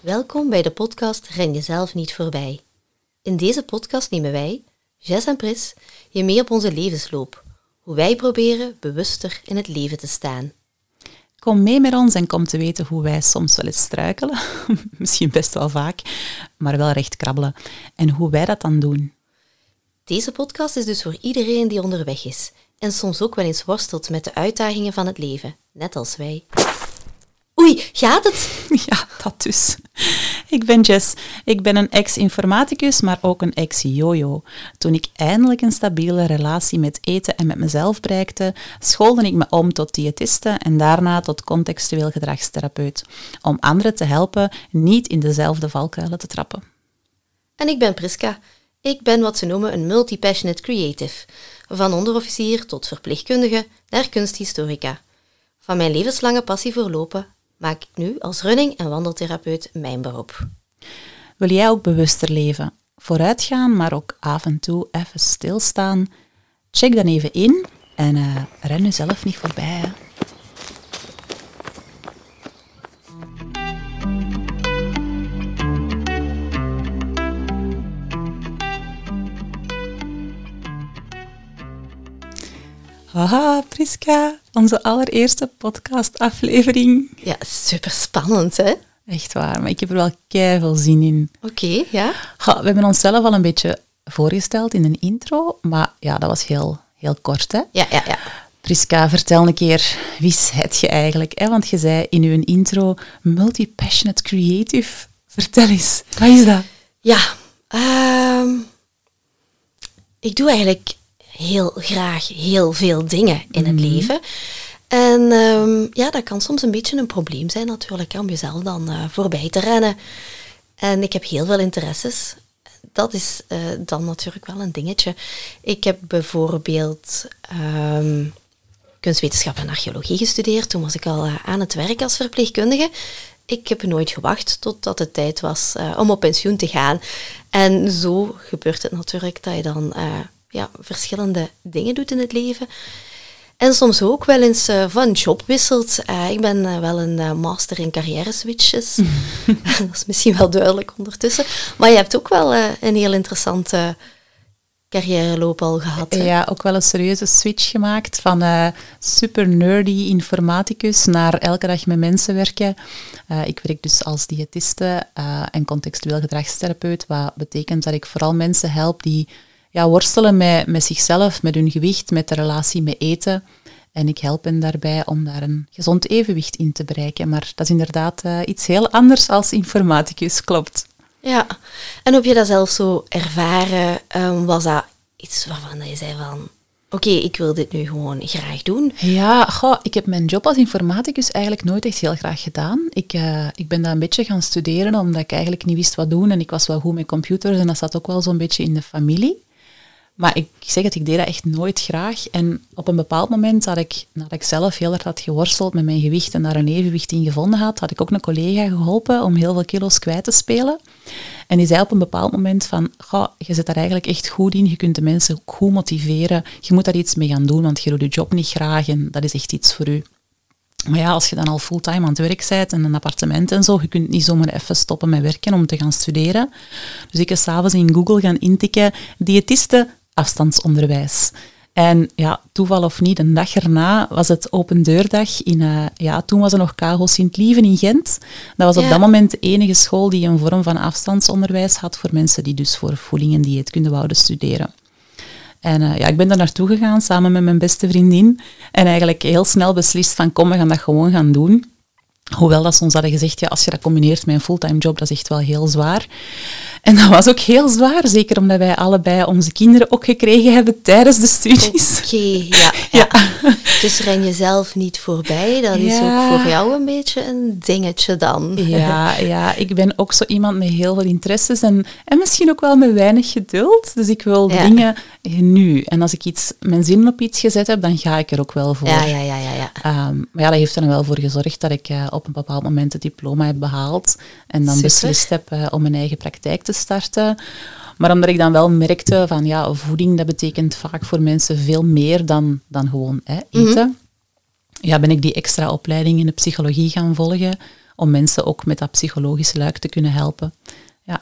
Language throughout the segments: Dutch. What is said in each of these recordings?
Welkom bij de podcast Ren jezelf niet voorbij. In deze podcast nemen wij, Jess en Pris, je mee op onze levensloop. Hoe wij proberen bewuster in het leven te staan. Kom mee met ons en kom te weten hoe wij soms wel eens struikelen. Misschien best wel vaak, maar wel recht krabbelen. En hoe wij dat dan doen. Deze podcast is dus voor iedereen die onderweg is en soms ook wel eens worstelt met de uitdagingen van het leven, net als wij. Oei, gaat het? Ja, dat dus. Ik ben Jess. Ik ben een ex-informaticus, maar ook een ex-jojo. Toen ik eindelijk een stabiele relatie met eten en met mezelf bereikte, schoolde ik me om tot diëtiste en daarna tot contextueel gedragstherapeut. Om anderen te helpen niet in dezelfde valkuilen te trappen. En ik ben Priska. Ik ben wat ze noemen een multi-passionate creative. Van onderofficier tot verpleegkundige naar kunsthistorica. Van mijn levenslange passie voor lopen maak ik nu als running- en wandeltherapeut mijn beroep. Wil jij ook bewuster leven? Vooruitgaan, maar ook af en toe even stilstaan? Check dan even in en uh, ren jezelf niet voorbij. Hè? Haha, Priska, onze allereerste podcastaflevering. Ja, super spannend, hè? Echt waar, maar ik heb er wel veel zin in. Oké, ja. we hebben onszelf al een beetje voorgesteld in een intro, maar ja, dat was heel, heel kort, hè? Ja, ja, ja. Priska, vertel een keer, wie het je eigenlijk? Hè? Want je zei in uw intro multi-passionate creative. Vertel eens, wat is dat? Ja, ehm, ik doe eigenlijk heel graag heel veel dingen in het leven. En ehm, ja, dat kan soms een beetje een probleem zijn natuurlijk, om jezelf dan uh, voorbij te rennen. En ik heb heel veel interesses. Dat is uh, dan natuurlijk wel een dingetje. Ik heb bijvoorbeeld um, kunstwetenschap en archeologie gestudeerd. Toen was ik al uh, aan het werk als verpleegkundige. Ik heb nooit gewacht totdat het tijd was om op pensioen te gaan. En zo gebeurt het natuurlijk dat je dan ja, verschillende dingen doet in het leven. En soms ook wel eens uh, van job wisselt. Uh, ik ben uh, wel een master in carrière switches. dat is misschien wel duidelijk ondertussen. Maar je hebt ook wel een heel interessante carrièreloop al gehad. Hè? Ja, ook wel een serieuze switch gemaakt van super nerdy informaticus naar elke dag met mensen werken. ik werk dus als diëtiste en contextueel gedragstherapeut, wat betekent dat ik vooral mensen help die ja, worstelen met, met zichzelf, met hun gewicht, met de relatie met eten. En ik help hen daarbij om daar een gezond evenwicht in te bereiken. Maar dat is inderdaad uh, iets heel anders als informaticus, klopt. Ja, en heb je dat zelf zo ervaren? Um, was dat iets waarvan je zei van... Oké, okay, ik wil dit nu gewoon graag doen. Ja, goh, ik heb mijn job als informaticus eigenlijk nooit echt heel graag gedaan. Ik, uh, ik ben dat een beetje gaan studeren omdat ik eigenlijk niet wist wat doen. En ik was wel goed met computers en dat zat ook wel zo'n beetje in de familie. Maar ik zeg het, ik deed dat echt nooit graag. En op een bepaald moment had ik, nadat ik zelf heel erg had geworsteld met mijn gewicht en daar een evenwicht in gevonden had, had ik ook een collega geholpen om heel veel kilo's kwijt te spelen. En die zei op een bepaald moment van, je zit daar eigenlijk echt goed in, je kunt de mensen ook goed motiveren, je moet daar iets mee gaan doen, want je doet je job niet graag en dat is echt iets voor u. Maar ja, als je dan al fulltime aan het werk bent en een appartement en zo, je kunt niet zomaar even stoppen met werken om te gaan studeren. Dus ik is s'avonds in Google gaan intikken, diëtiste afstandsonderwijs. En ja, toeval of niet, een dag erna was het open deurdag in, uh, ja, toen was er nog Kagel Sint-Lieven in Gent. Dat was op dat moment de enige school die een vorm van afstandsonderwijs had voor mensen die dus voor voeding en dieetkunde wouden studeren. En uh, ja, ik ben daar naartoe gegaan samen met mijn beste vriendin en eigenlijk heel snel beslist van kom, we gaan dat gewoon gaan doen. Hoewel dat ze ons hadden gezegd, ja, als je dat combineert met een fulltime job, dat is echt wel heel zwaar. En dat was ook heel zwaar, zeker omdat wij allebei onze kinderen ook gekregen hebben tijdens de studies. Oké, ja, ja. Dus ren je zelf niet voorbij. Dat is ook voor jou een beetje een dingetje dan. Ja, ja, ik ben ook zo iemand met heel veel interesses en, en misschien ook wel met weinig geduld. Dus ik wil dingen nu. En als ik iets, mijn zin op iets gezet heb, dan ga ik er ook wel voor. Ja, ja, ja. ja, ja. Um, maar ja, dat heeft er dan wel voor gezorgd dat ik uh, op een bepaald moment het diploma heb behaald en dan beslist heb uh, om mijn eigen praktijk te starten. Maar omdat ik dan wel merkte van ja, voeding dat betekent vaak voor mensen veel meer dan, dan gewoon hè, eten. Ja, ben ik die extra opleiding in de psychologie gaan volgen om mensen ook met dat psychologische luik te kunnen helpen. Ja.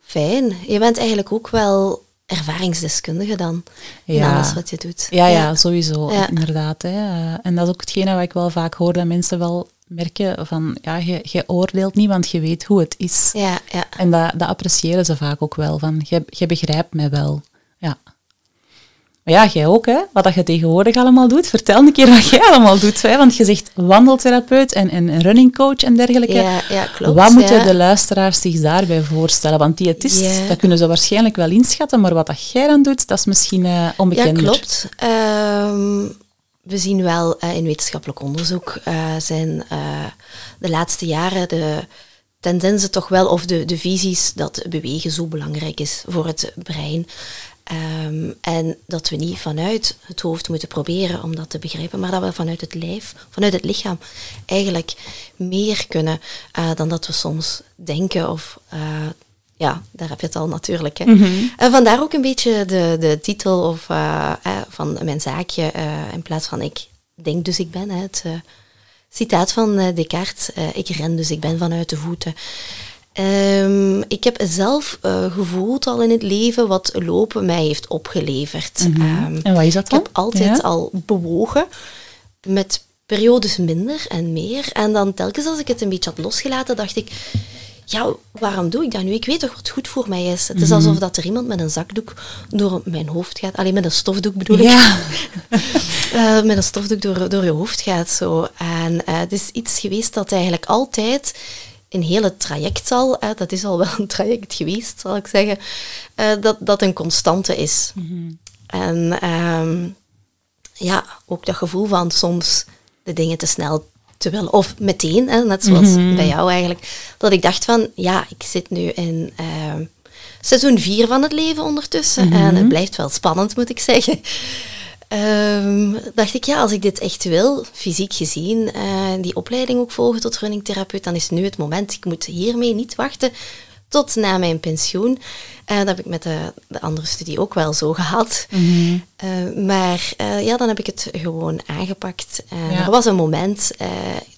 Fijn. Je bent eigenlijk ook wel ervaringsdeskundige dan in Ja. alles wat je doet. Ja, ja, sowieso, Ja. inderdaad. Hè. Eh, En dat is ook hetgene wat ik wel vaak hoor, dat mensen wel merken van, ja, je, je oordeelt niet, want je weet hoe het is. Ja, ja. En dat, dat appreciëren ze vaak ook wel, van, je, je begrijpt mij wel. Ja. Maar ja, jij ook, hè? Wat dat je tegenwoordig allemaal doet. Vertel een keer wat jij allemaal doet. Hè? Want je zegt wandeltherapeut en, en running coach en dergelijke. Ja, ja, klopt. wat moeten ja. de luisteraars zich daarbij voorstellen? Want diëtist, Ja. dat kunnen ze waarschijnlijk wel inschatten, maar wat dat jij dan doet, dat is misschien eh Ja, klopt. Ehm, we zien wel eh, in wetenschappelijk onderzoek eh, zijn eh, de laatste jaren de tendensen toch wel, of de, de visies, dat bewegen zo belangrijk is voor het brein. Ehm, en dat we niet vanuit het hoofd moeten proberen om dat te begrijpen, maar dat we vanuit het lijf, vanuit het lichaam, eigenlijk meer kunnen dan dat we soms denken of eh, ja, daar heb je het al natuurlijk. Hè. En vandaar ook een beetje de, de titel of, eh, van mijn zaakje, eh, in plaats van ik denk dus ik ben. Hè, het citaat van Descartes, ik ren dus ik ben vanuit de voeten. Ehm, ik heb zelf gevoeld al in het leven wat lopen mij heeft opgeleverd. Ehm, En wat is dat ik dan? heb altijd Ja? al bewogen met periodes minder en meer. En dan telkens als ik het een beetje had losgelaten, dacht ik, ja, waarom doe ik dat nu? Ik weet toch wat goed voor mij is. Het is Mhm. alsof dat er iemand met een zakdoek door mijn hoofd gaat. Alleen met een stofdoek bedoel ik. Eh, met een stofdoek door, door je hoofd gaat. Zo. En eh, het is iets geweest dat eigenlijk altijd een hele traject al, eh, dat is al wel een traject geweest, zal ik zeggen, dat, dat een constante is. En ehm, ja, ook dat gevoel van soms de dingen te snel te willen, of meteen, hè, net zoals bij jou eigenlijk, dat ik dacht van, ja, ik zit nu in ehm, seizoen 4 van het leven ondertussen en het blijft wel spannend, moet ik zeggen. Ehm, dacht ik, ja, als ik dit echt wil, fysiek gezien, eh, die opleiding ook volgen tot runningtherapeut, dan is nu het moment. Ik moet hiermee niet wachten tot na mijn pensioen. Eh, dat heb ik met de, de andere studie ook wel zo gehad. Eh, maar eh, ja, dan heb ik het gewoon aangepakt. Ja. Er was een moment,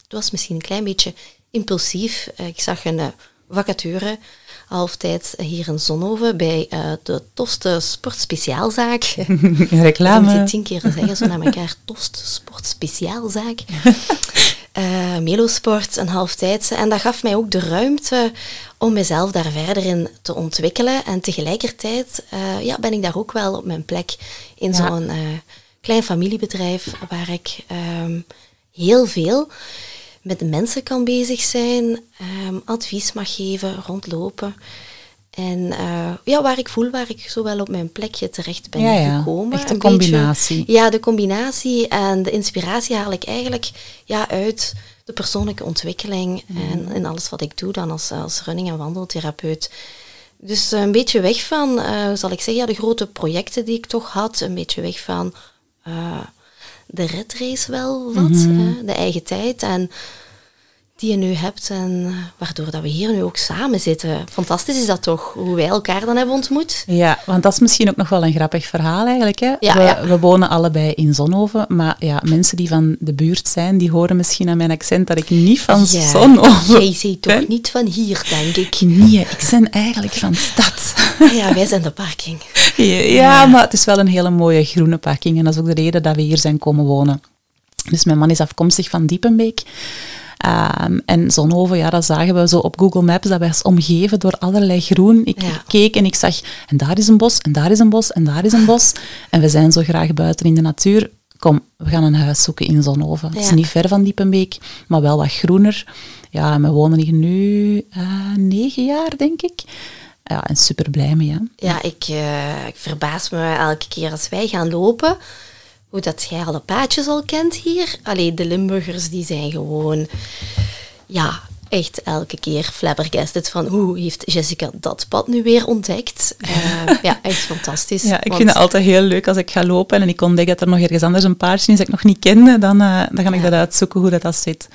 het was misschien een klein beetje impulsief. Ik zag een vacature halftijds hier in Zonhoven bij de Toste Sportspeciaalzaak. Een Dat moet je reclame. tien keer zeggen, zo naar elkaar. Tost, sport, speciaalzaak. Eh Melosport, een halftijdse. En dat gaf mij ook de ruimte om mezelf daar verder in te ontwikkelen. En tegelijkertijd eh, ja, ben ik daar ook wel op mijn plek in Ja. zo'n eh, klein familiebedrijf waar ik ehm, heel veel met de mensen kan bezig zijn, ehm, advies mag geven, rondlopen. En eh, ja, waar ik voel waar ik zo wel op mijn plekje terecht ben Ja, ja. gekomen. Echt een beetje- combinatie. ja, de combinatie en de inspiratie haal ik eigenlijk ja, uit de persoonlijke ontwikkeling en in alles wat ik doe dan als, als running- en wandeltherapeut. Dus eh, een beetje weg van, eh, hoe zal ik zeggen, ja, de grote projecten die ik toch had, een beetje weg van eh, de red race wel wat, hè, de eigen tijd. En die je nu hebt en waardoor dat we hier nu ook samen zitten. Fantastisch is dat toch, hoe wij elkaar dan hebben ontmoet. Ja, want dat is misschien ook nog wel een grappig verhaal eigenlijk. Hè? Ja, we, ja. we wonen allebei in Zonhoven, maar ja, mensen die van de buurt zijn, die horen misschien aan mijn accent dat ik niet van Ja, Zonhoven Jij ziet toch niet van hier, denk ik. Nee, ik ben eigenlijk van stad. Ja, wij zijn de parking. Ja, maar het is wel een hele mooie groene parking en dat is ook de reden dat we hier zijn komen wonen. Dus mijn man is afkomstig van Diepenbeek. Ehm, en Zonhoven, ja, dat zagen we zo op Google Maps, dat was omgeven door allerlei groen. Ik Ja. keek en ik zag, en daar is een bos, en daar is een bos, en daar is een bos. En we zijn zo graag buiten in de natuur. Kom, we gaan een huis zoeken in Zonhoven. Het is niet ver van Diepenbeek, maar wel wat groener. Ja, en we wonen hier nu eh, negen jaar, denk ik. Ja, en super blij mee, hè. Ja, ik, eh, ik verbaas me elke keer als wij gaan lopen, hoe dat jij alle paadjes al kent hier. Allee, de Limburgers die zijn gewoon, ja, echt elke keer flabbergasted van hoe heeft Jessica dat pad nu weer ontdekt. Uh, ja, echt fantastisch. Ja, ik vind het altijd heel leuk als ik ga lopen en ik ontdek dat er nog ergens anders een paardje is dat ik nog niet kende, dan, uh, dan ga ik dat uitzoeken hoe dat, dat zit.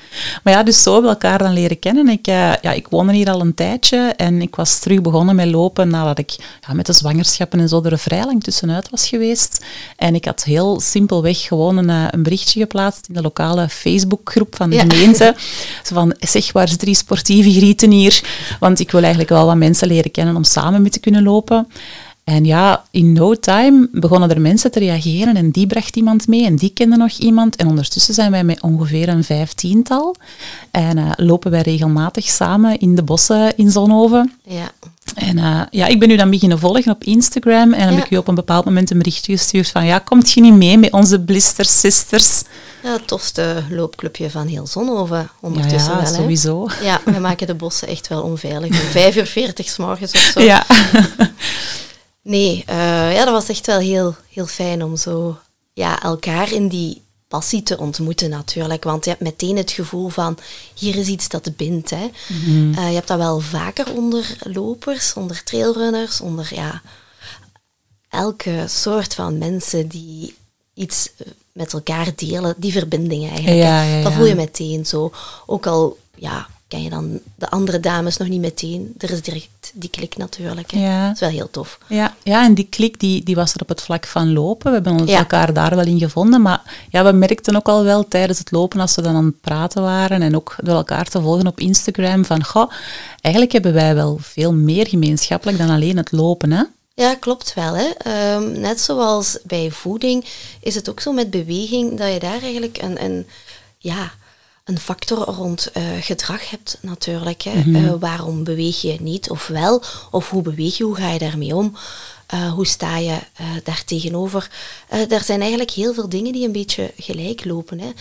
Maar ja, dus zo hebben we elkaar dan leren kennen. Ik, uh, ja, ik woonde hier al een tijdje en ik was terug begonnen met lopen nadat ik ja, met de zwangerschappen en zo er vrij lang tussenuit was geweest. En ik had heel simpelweg gewoon een, een berichtje geplaatst in de lokale Facebookgroep van de ja. gemeente. Zo van, zeg, waar drie sportieve grieten hier. Want ik wil eigenlijk wel wat mensen leren kennen om samen mee te kunnen lopen. En ja, in no time begonnen er mensen te reageren en die bracht iemand mee en die kende nog iemand. En ondertussen zijn wij met ongeveer een vijftiental. En uh, lopen wij regelmatig samen in de bossen in Zonhoven. Ja. En uh, ja, ik ben u dan beginnen volgen op Instagram en ja. heb ik u op een bepaald moment een berichtje gestuurd van ja, komt je niet mee met onze Blister Sisters? Ja, het tofste loopclubje van heel Zonhoven ondertussen ja, ja, wel. sowieso. Ja, we maken de bossen echt wel onveilig. Om vijf uur veertig s morgens of zo. Ja. nee, uh, ja, dat was echt wel heel, heel fijn om zo ja, elkaar in die passie te ontmoeten natuurlijk. Want je hebt meteen het gevoel van, hier is iets dat bindt. Hè. Mhm. Uh, je hebt dat wel vaker onder lopers, onder trailrunners, onder ja, elke soort van mensen die iets met elkaar delen, die verbindingen eigenlijk. Ja, ja, ja. Dat voel je meteen zo. Ook al ja, ken je dan de andere dames nog niet meteen. Er is direct die klik natuurlijk. Hè. Ja. Dat is wel heel tof. Ja, ja en die klik die, die was er op het vlak van lopen. We hebben Ja. elkaar daar wel in gevonden. Maar ja, we merkten ook al wel tijdens het lopen, als we dan aan het praten waren en ook door elkaar te volgen op Instagram, van goh, eigenlijk hebben wij wel veel meer gemeenschappelijk dan alleen het lopen. Hè? Ja, klopt wel. Hè. Ehm, net zoals bij voeding is het ook zo met beweging dat je daar eigenlijk een, een, ja, een factor rond eh, gedrag hebt natuurlijk. Hè. Eh, waarom beweeg je niet of wel? Of hoe beweeg je? Hoe ga je daarmee om? Eh, hoe sta je daar tegenover? Er zijn eigenlijk heel veel dingen die een beetje gelijk lopen. Hè.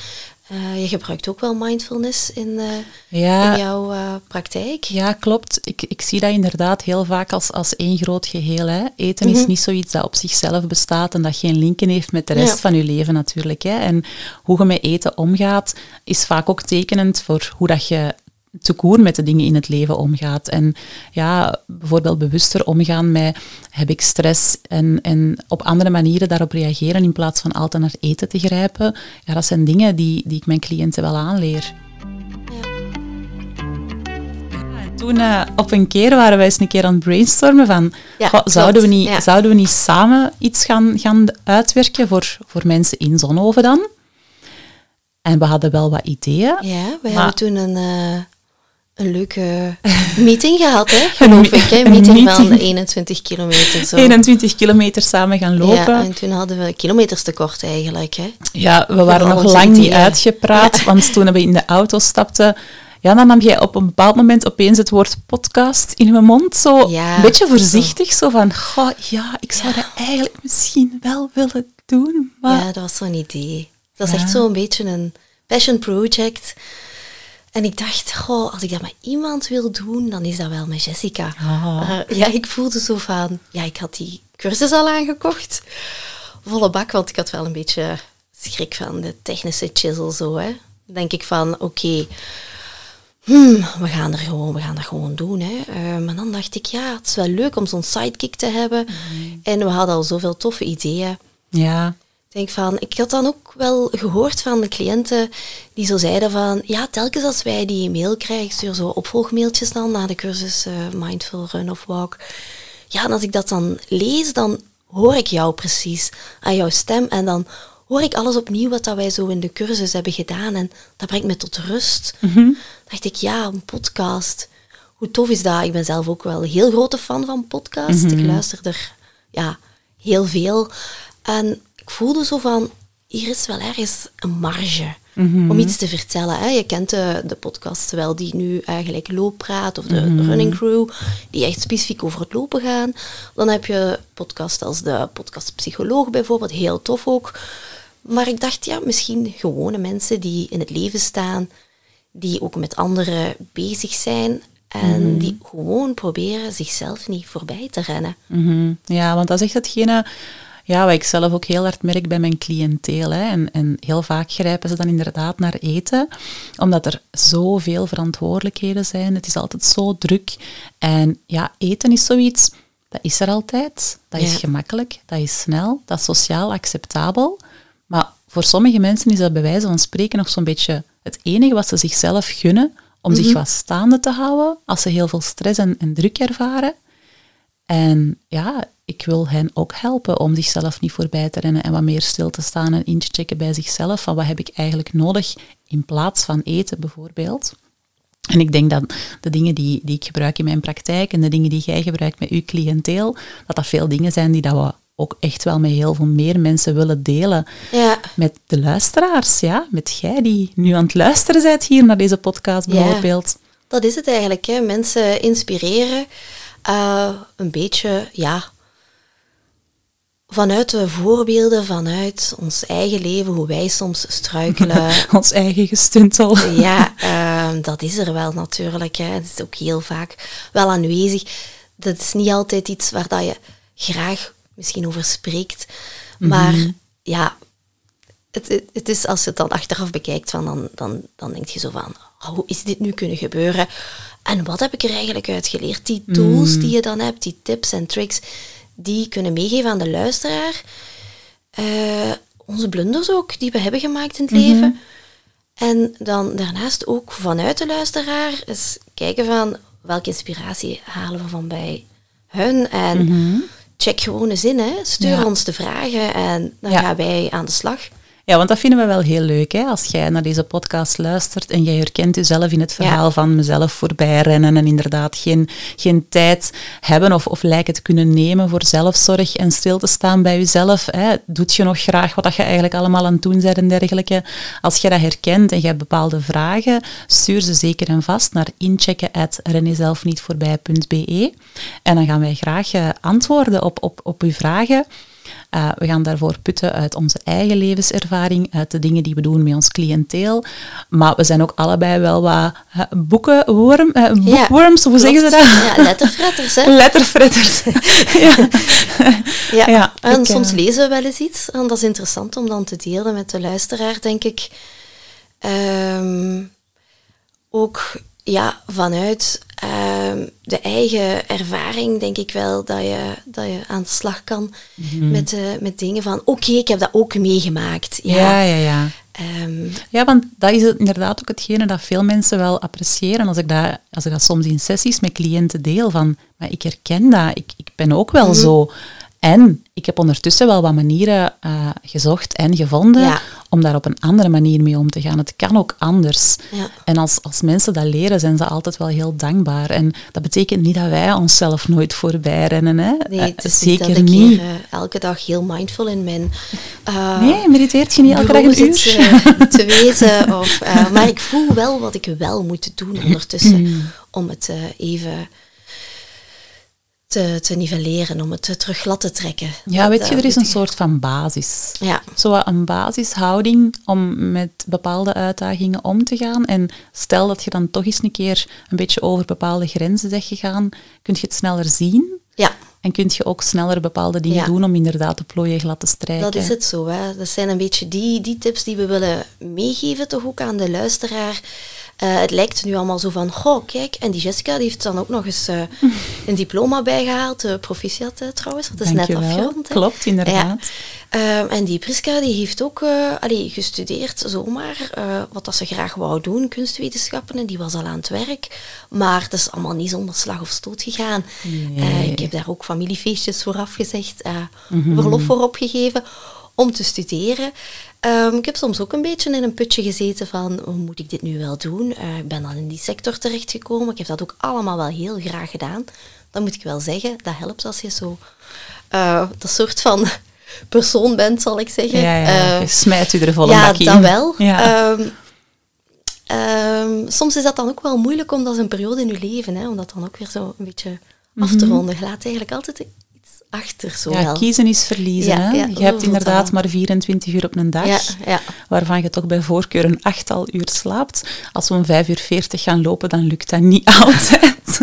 Eh, je gebruikt ook wel mindfulness in, eh, Ja, in jouw eh, praktijk. Ja, klopt. Ik, ik zie dat inderdaad heel vaak als, als één groot geheel. Hè. Eten is Mhm. niet zoiets dat op zichzelf bestaat en dat geen linken heeft met de rest Ja. van je leven natuurlijk. Hè. En hoe je met eten omgaat, is vaak ook tekenend voor hoe dat je te koer met de dingen in het leven omgaat. En ja, bijvoorbeeld bewuster omgaan met heb ik stress en, en op andere manieren daarop reageren in plaats van altijd naar eten te grijpen. Ja, dat zijn dingen die, die ik mijn cliënten wel aanleer. Ja, Toen eh, op een keer waren wij eens een keer aan het brainstormen van Ja, goh, zouden, we niet, Ja. zouden we niet samen iets gaan, gaan uitwerken voor, voor mensen in Zonhoven dan? En we hadden wel wat ideeën. Ja, we hebben toen een, eh, een leuke meeting gehad, hè, geloof ik. Hè? een meeting van meeting. 21 kilometer. Zo. 21 kilometer samen gaan lopen. Ja, en toen hadden we kilometers tekort eigenlijk. Hè. Ja, we waren nog lang niet uitgepraat, want toen we in de auto stapten, ja, dan nam jij op een bepaald moment opeens het woord podcast in mijn mond. Zo Ja, een beetje voorzichtig, zo van, goh, ja, ik zou dat eigenlijk misschien wel willen doen, maar... Ja, dat was zo'n idee. Dat is echt zo'n beetje een passion project. En ik dacht, goh, als ik dat met iemand wil doen, dan is dat wel met Jessica. Eh, ja, ik voelde zo van, ja, ik had die cursus al aangekocht. Volle bak, want ik had wel een beetje schrik van de technische chisel zo, hè. Denk ik van, oké, hmm, we gaan er gewoon, we gaan dat gewoon doen, hè. Maar dan dacht ik, ja, het is wel leuk om zo'n sidekick te hebben. En we hadden al zoveel toffe ideeën. Ja, denk van, ik had dan ook wel gehoord van de cliënten die zo zeiden van, ja, telkens als wij die mail krijgen, ik stuur zo opvolgmailtjes dan na de cursus eh, Mindful Run of Walk. Ja, en als ik dat dan lees, dan hoor ik jou precies aan jouw stem en dan hoor ik alles opnieuw wat dat wij zo in de cursus hebben gedaan en dat brengt me tot rust. dacht ik, ja, een podcast. Hoe tof is dat? Ik ben zelf ook wel een heel grote fan van podcasts. Ik luister er ja, heel veel. En ik voelde zo van, hier is wel ergens een marge om iets te vertellen. Hè. Je kent de, de podcasts wel die nu eigenlijk looppraat of de running crew, die echt specifiek over het lopen gaan. Dan heb je podcasts als de podcast Psycholoog bijvoorbeeld, heel tof ook. Maar ik dacht, ja, misschien gewone mensen die in het leven staan, die ook met anderen bezig zijn en die gewoon proberen zichzelf niet voorbij te rennen. mhm. ja, want dat is echt hetgene... Ja, wat ik zelf ook heel hard merk bij mijn cliënteel. Hè, en, en heel vaak grijpen ze dan inderdaad naar eten, omdat er zoveel verantwoordelijkheden zijn. Het is altijd zo druk. En ja, eten is zoiets, dat is er altijd. Dat is gemakkelijk, dat is snel, dat is sociaal acceptabel. Maar voor sommige mensen is dat bij wijze van spreken nog zo'n beetje het enige wat ze zichzelf gunnen om zich mhm. wat staande te houden als ze heel veel stress en, en druk ervaren. En ja, ik wil hen ook helpen om zichzelf niet voorbij te rennen en wat meer stil te staan en in te checken bij zichzelf van wat heb ik eigenlijk nodig in plaats van eten bijvoorbeeld. En ik denk dat de dingen die, die ik gebruik in mijn praktijk en de dingen die jij gebruikt met uw cliënteel, dat dat veel dingen zijn die dat we ook echt wel met heel veel meer mensen willen delen. Ja. Met de luisteraars, ja. Met jij die nu aan het luisteren bent hier naar deze podcast bijvoorbeeld. Ja, dat is het eigenlijk, hè. Mensen inspireren. Uh, een beetje, ja, vanuit de voorbeelden, vanuit ons eigen leven, hoe wij soms struikelen. ons eigen gestuntel. ja, uh, dat is er wel natuurlijk. Hè. Het is ook heel vaak wel aanwezig. Dat is niet altijd iets waar dat je graag misschien over spreekt. Maar mhm. ja, het, het, is als je het dan achteraf bekijkt, van, dan, dan, dan denk je zo van, oh, hoe is dit nu kunnen gebeuren? En wat heb ik er eigenlijk uit geleerd? Die tools mhm. die je dan hebt, die tips en tricks, die kunnen meegeven aan de luisteraar. Uh, onze blunders ook, die we hebben gemaakt in het leven. Mhm. En dan daarnaast ook vanuit de luisteraar eens kijken van welke inspiratie halen we van bij hun. En check gewoon eens in, hè. stuur ons de vragen en dan gaan wij aan de slag. Ja, want dat vinden we wel heel leuk. Hè? Als jij naar deze podcast luistert en jij herkent jezelf in het verhaal van mezelf voorbij rennen en inderdaad geen, geen tijd hebben of, of lijken te kunnen nemen voor zelfzorg en stil te staan bij jezelf. Hè? Doet je nog graag wat je eigenlijk allemaal aan het doen bent en dergelijke? Als je dat herkent en je hebt bepaalde vragen, stuur ze zeker en vast naar inchecken.rennezelfnietvoorbij.be en dan gaan wij graag eh, antwoorden op, op, op uw vragen. Uh, we gaan daarvoor putten uit onze eigen levenservaring, uit de dingen die we doen met ons cliënteel. Maar we zijn ook allebei wel wat uh, boekenworm, uh, bookworms, hoe zeggen ze dat? Ja, letterfretters. Hè? Letterfretters. ja. ja. ja. En soms lezen we wel eens iets en dat is interessant om dan te delen met de luisteraar, denk ik. Um, ook ja, vanuit Ehm, de eigen ervaring denk ik wel dat je, dat je aan de slag kan mhm. met, uh, met dingen van oké, ik heb dat ook meegemaakt. Ja, ja, ja. Ja, ehm, ja want dat is inderdaad ook hetgene dat veel mensen wel appreciëren als ik dat, als ik dat soms in sessies met cliënten deel van, maar ik herken dat, ik, ik ben ook wel mhm. zo. En ik heb ondertussen wel wat manieren uh, gezocht en gevonden om daar op een andere manier mee om te gaan. Het kan ook anders. Ja. En als, als mensen dat leren, zijn ze altijd wel heel dankbaar. En dat betekent niet dat wij onszelf nooit voorbij rennen. Hè? Nee, het is Zeker niet. Dat ik niet. Hier, uh, elke dag heel mindful in mijn... Uh, nee, mediteert je niet elke dag een uur? Te, te weten. Of, maar ik voel wel wat ik wel moet doen ondertussen. Mm. Om het even te, te nivelleren, om het terug glad te trekken. Ja, weet je, er is een soort van basis. Ja. Zo een basishouding om met bepaalde uitdagingen om te gaan. En stel dat je dan toch eens een keer een beetje over bepaalde grenzen bent gegaan, kun je het sneller zien. Ja. En kun je ook sneller bepaalde dingen doen om inderdaad de plooien glad te strijken. Dat is het zo. Hè. Dat zijn een beetje die, die tips die we willen meegeven toch ook aan de luisteraar. Uh, het lijkt nu allemaal zo van, goh, kijk, en die Jessica die heeft dan ook nog eens uh, een diploma bijgehaald, uh, proficiat trouwens, dat is net afgerond. Klopt, inderdaad. Ja. en die Priska die heeft ook allee, gestudeerd zomaar, wat dat ze graag wou doen, kunstwetenschappen, en die was al aan het werk. Maar het is allemaal niet zonder slag of stoot gegaan. Nee. ik heb daar ook familiefeestjes voor afgezegd, mm verlof voor opgegeven om te studeren. Um, ik heb soms ook een beetje in een putje gezeten van, hoe moet ik dit nu wel doen? Uh, ik ben dan in die sector terechtgekomen. Ik heb dat ook allemaal wel heel graag gedaan. Dat moet ik wel zeggen. Dat helpt als je zo uh, dat soort van persoon bent, zal ik zeggen. Ja, ja. Uh, je smijt u er volle ja, in. Ja, dat wel. Ja. Um, um, soms is dat dan ook wel moeilijk, omdat is een periode in je leven, hè, om dat dan ook weer zo een beetje af te mhm. ronden. Je laat eigenlijk altijd achter. Zo ja, kiezen is verliezen. hè? je hebt inderdaad maar 24 uur op een dag, waarvan je toch bij voorkeur een achtal uur slaapt. Als we om 5 uur 40 gaan lopen, dan lukt dat niet altijd.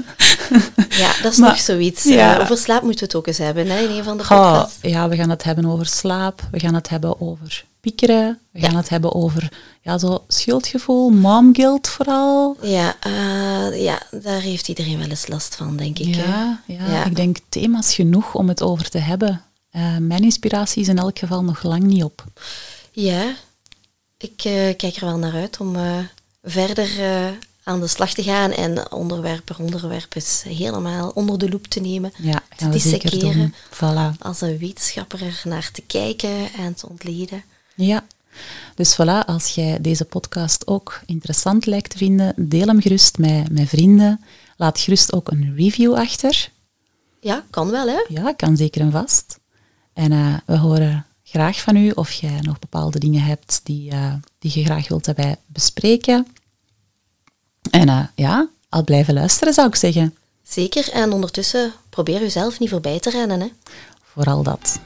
Ja, dat is Maar- nog zoiets. Eh, over slaap moeten we het ook eens hebben, hè, in een van de podcasts. ja, we gaan het hebben over slaap, we gaan het hebben over piekeren, we gaan Ja. het hebben over ja, zo schuldgevoel, mom guilt vooral. Ja, eh, ja, daar heeft iedereen wel eens last van, denk ik. Ja, ja, Ja. ik denk thema's genoeg om het over te hebben. Eh, mijn inspiratie is in elk geval nog lang niet op. Ja, ik eh, kijk er wel naar uit om verder aan de slag te gaan en onderwerp per onderwerp eens helemaal onder de loep te nemen. Ja, disseceren. Voilà. Als een wetenschapper er naar te kijken en te ontleden. Ja, dus voilà, als jij deze podcast ook interessant lijkt te vinden, deel hem gerust met, met vrienden. Laat gerust ook een review achter. Ja, kan wel, hè? Ja, kan zeker en vast. En eh, we horen graag van u of jij nog bepaalde dingen hebt die, eh, die je graag wilt dat wij bespreken. En eh, ja, al blijven luisteren zou ik zeggen. Zeker. En ondertussen probeer jezelf niet voorbij te rennen, hè? Vooral dat.